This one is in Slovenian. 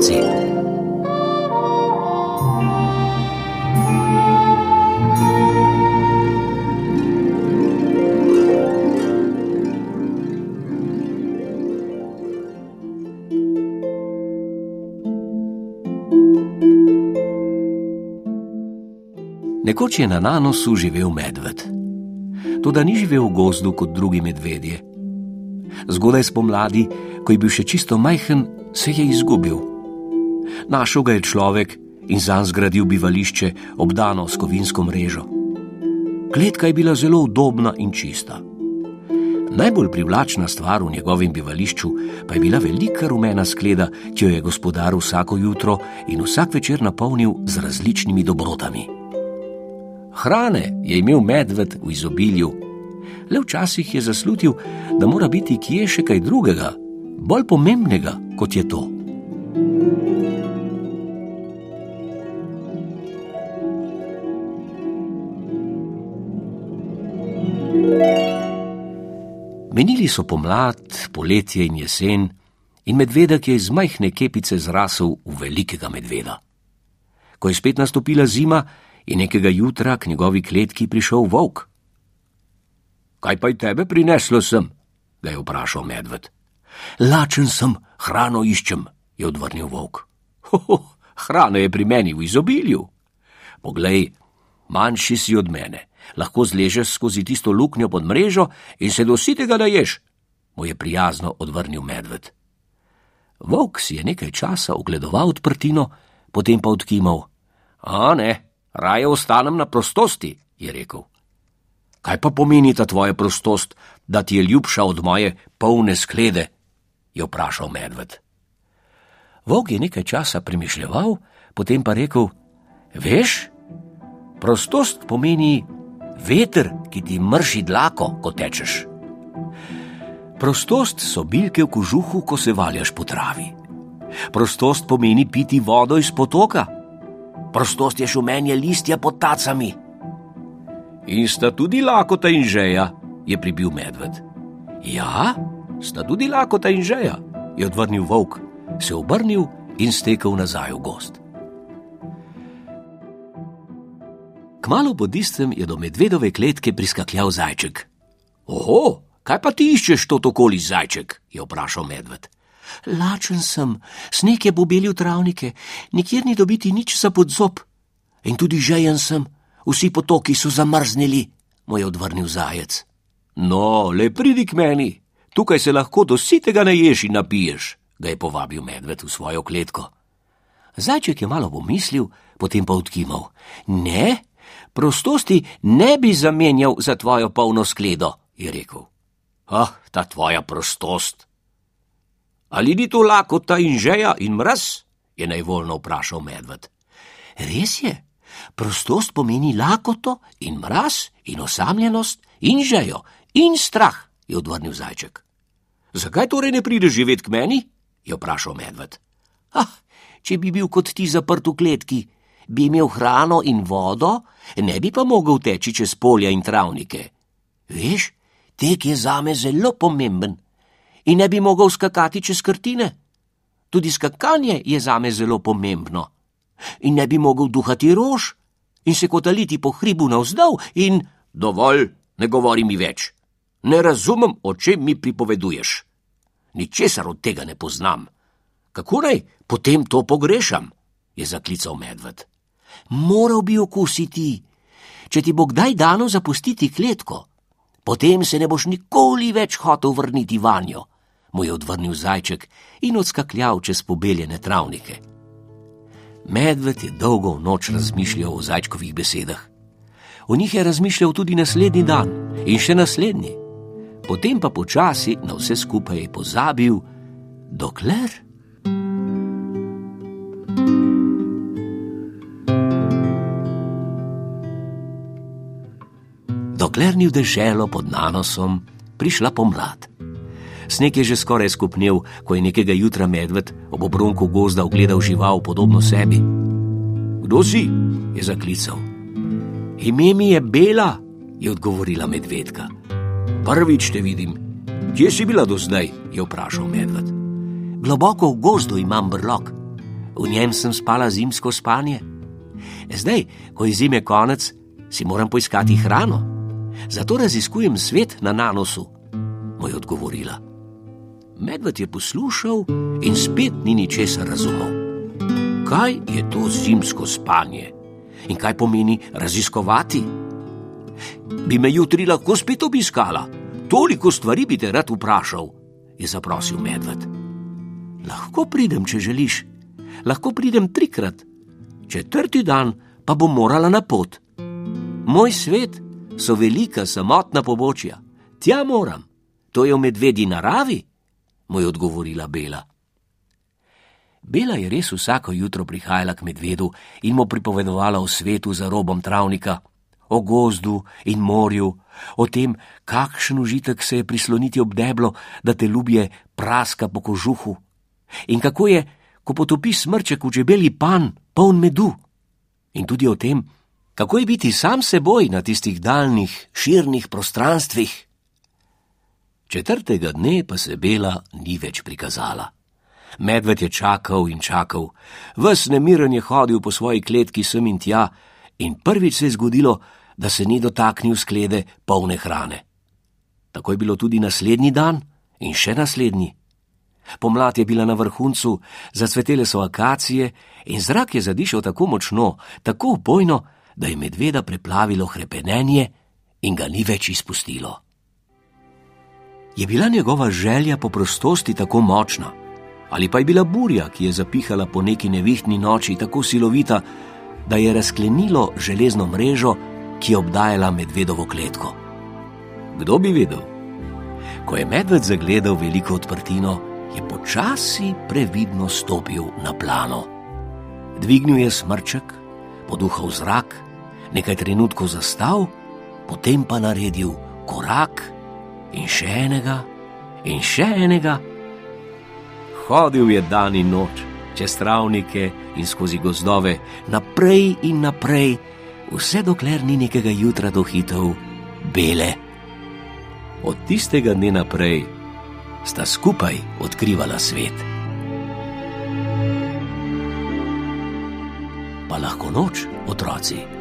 otroci. Nekoč je na nanosu živel medved. Toda ni živel v gozdu kot drugi medvedje. Zgodaj spomladi, ko je bil še čisto majhen, se je izgubil. Našel ga je človek in zanj zgradil bivališče, obdano s kovinsko mrežo. Kletka je bila zelo udobna in čista. Najbolj privlačna stvar v njegovem bivališču pa je bila velika rumena skleda, ki jo je gospodar vsako jutro in vsak večer napolnil z različnimi dobrotami. Hrane je imel medved v izobilju, le včasih je zaslutil, da mora biti kje še kaj drugega, bolj pomembnega kot je to. Menili so pomlad, poletje in jesen, in medvedek je iz majhne kepice zrasel v velikega medveda. Ko je spet nastopila zima, je nekega jutra k njegovi kletki prišel volk. Kaj pa je tebe prineslo sem? ga je vprašal medved. Lačen sem, hrano iščem, je odvrnil volk. Hoho, hrana je pri meni v izobilju. Poglej, manjši si od mene, lahko zležeš skozi tisto luknjo pod mrežo in se dositega daješ, mu je prijazno odvrnil medved. Volk si je nekaj časa ogledoval odprtino, potem pa odkimal. A ne, raje ostanem na prostosti, je rekel. Kaj pa pomeni ta tvoja prostost, da ti je ljubša od moje polne sklede? je vprašal medved. Vog je nekaj časa premišljal, potem pa rekel: Veš, prostost pomeni veter, ki ti mrši dlako, ko tečeš. Prostost so bilke v kožuhu, ko se valjaš po travi. Prostost pomeni piti vodo iz potoka. Prostost je šumenje listja pod tacami. In sta tudi lakota in žeja, je pribil medved. Ja, sta tudi lakota in žeja, je odvrnil volk, se obrnil in stekel nazaj v gost. Kmalo pod istem je do medvedove kletke priskakljal zajček. Oho, kaj pa ti iščeš to okoli zajček? je vprašal medved. Lačen sem, sneg je pobelil travnike, nikjer ni dobiti nič za podzob. In tudi žejen sem, vsi potoki so zamrznili, mu je odvrnil zajec. No, le pridi k meni, tukaj se lahko do sitega naješ in napiješ, ga je povabil medved v svojo kletko. Zajček je malo pomislil, potem pa odkimal: Ne, prostosti ne bi zamenjal za tvojo polno skledo, je rekel. Ah, ta tvoja prostost. Ali ni to lakota in žeja in mraz? je najvoljno vprašal medved. Res je, prostost pomeni lakoto in mraz in osamljenost in žejo in strah, je odvrnil zajček. Zakaj torej ne prideš živeti k meni? je vprašal medved. Ah, če bi bil kot ti zaprt v kletki, bi imel hrano in vodo, ne bi pa mogel teči čez polja in travnike. Veš, tek je zame zelo pomemben in ne bi mogel skakati čez krtine. Tudi skakanje je zame zelo pomembno in ne bi mogel duhati rož in se kotaliti po hribu navzdol in dovolj, ne govori mi več. Ne razumem, o čem mi pripoveduješ. Ničesar od tega ne poznam. Kako naj potem to pogrešam? je zaklical medved. Moral bi okusiti, če ti bo kdaj dano zapustiti kletko, potem se ne boš nikoli več hotel vrniti vanjo, mu je odvrnil zajček in odskakljal čez pobeljene travnike. Medved je dolgo v noč razmišljal o zajčkovih besedah. O njih je razmišljal tudi naslednji dan in še naslednji, potem pa počasi na vse skupaj pozabil, dokler. Dokler ni v deželo pod nanosom prišla pomlad. Sneg je že skoraj skupnil, ko je nekega jutra medved ob obronku gozda ogledal žival podobno sebi. Kdo si? je zaklical. Ime mi je Bela, je odgovorila medvedka. Prvič te vidim. Kje si bila do zdaj? je vprašal medved. globoko v gozdu imam brlog. V njem sem spala zimsko spanje. Zdaj, ko je zime konec, si moram poiskati hrano. Zato raziskujem svet na nanosu, mu je odgovorila. Medved je poslušal in spet ni ničesar razumel. Kaj je to zimsko spanje in kaj pomeni raziskovati? Bi me jutri lahko spet obiskala? Toliko stvari bi te rad vprašal, je zaprosil medved. Lahko pridem, če želiš, lahko pridem trikrat, četrti dan pa bom morala na pot. Moj svet so velika samotna pobočja, tja moram, to je v medvedji naravi, mu je odgovorila Bela. Bela je res vsako jutro prihajala k medvedu in mu pripovedovala o svetu za robom travnika, o gozdu in morju, o tem, kakšen užitek se je prisloniti ob deblo, da te ljubje praska po kožuhu, in kako je, ko potopi smrček v čebeli pan, poln medu, in tudi o tem, kako je biti sam seboj na tistih daljnih, širnih prostranstvih. Četrtega dne pa se Bela ni več prikazala. Medved je čakal in čakal, ves nemiren je hodil po svoji kletki sem in tja, in prvič se je zgodilo, da se ni dotaknil sklede polne hrane. Tako je bilo tudi naslednji dan in še naslednji. Pomlad je bila na vrhuncu, zacvetele so akacije in zrak je zadišal tako močno, tako upojno, da je medveda preplavilo krepenenje in ga ni več izpustilo. Je bila njegova želja po prostosti tako močna, ali pa je bila burja, ki je zapihala po neki nevihtni noči tako silovita, da je razklenilo železno mrežo, ki je obdajala medvedovo kletko. Kdo bi vedel? Ko je medved zagledal veliko odprtino, je počasi previdno stopil na plano. Dvignil je smrček, poduhal zrak, nekaj trenutkov zastal, potem pa naredil korak in še enega in še enega. Hodil je dan in noč, čez travnike in skozi gozdove, naprej in naprej, vse dokler ni nekega jutra dohitev bele. Od tistega dne naprej sta skupaj odkrivala svet. Pa lahko noč, otroci.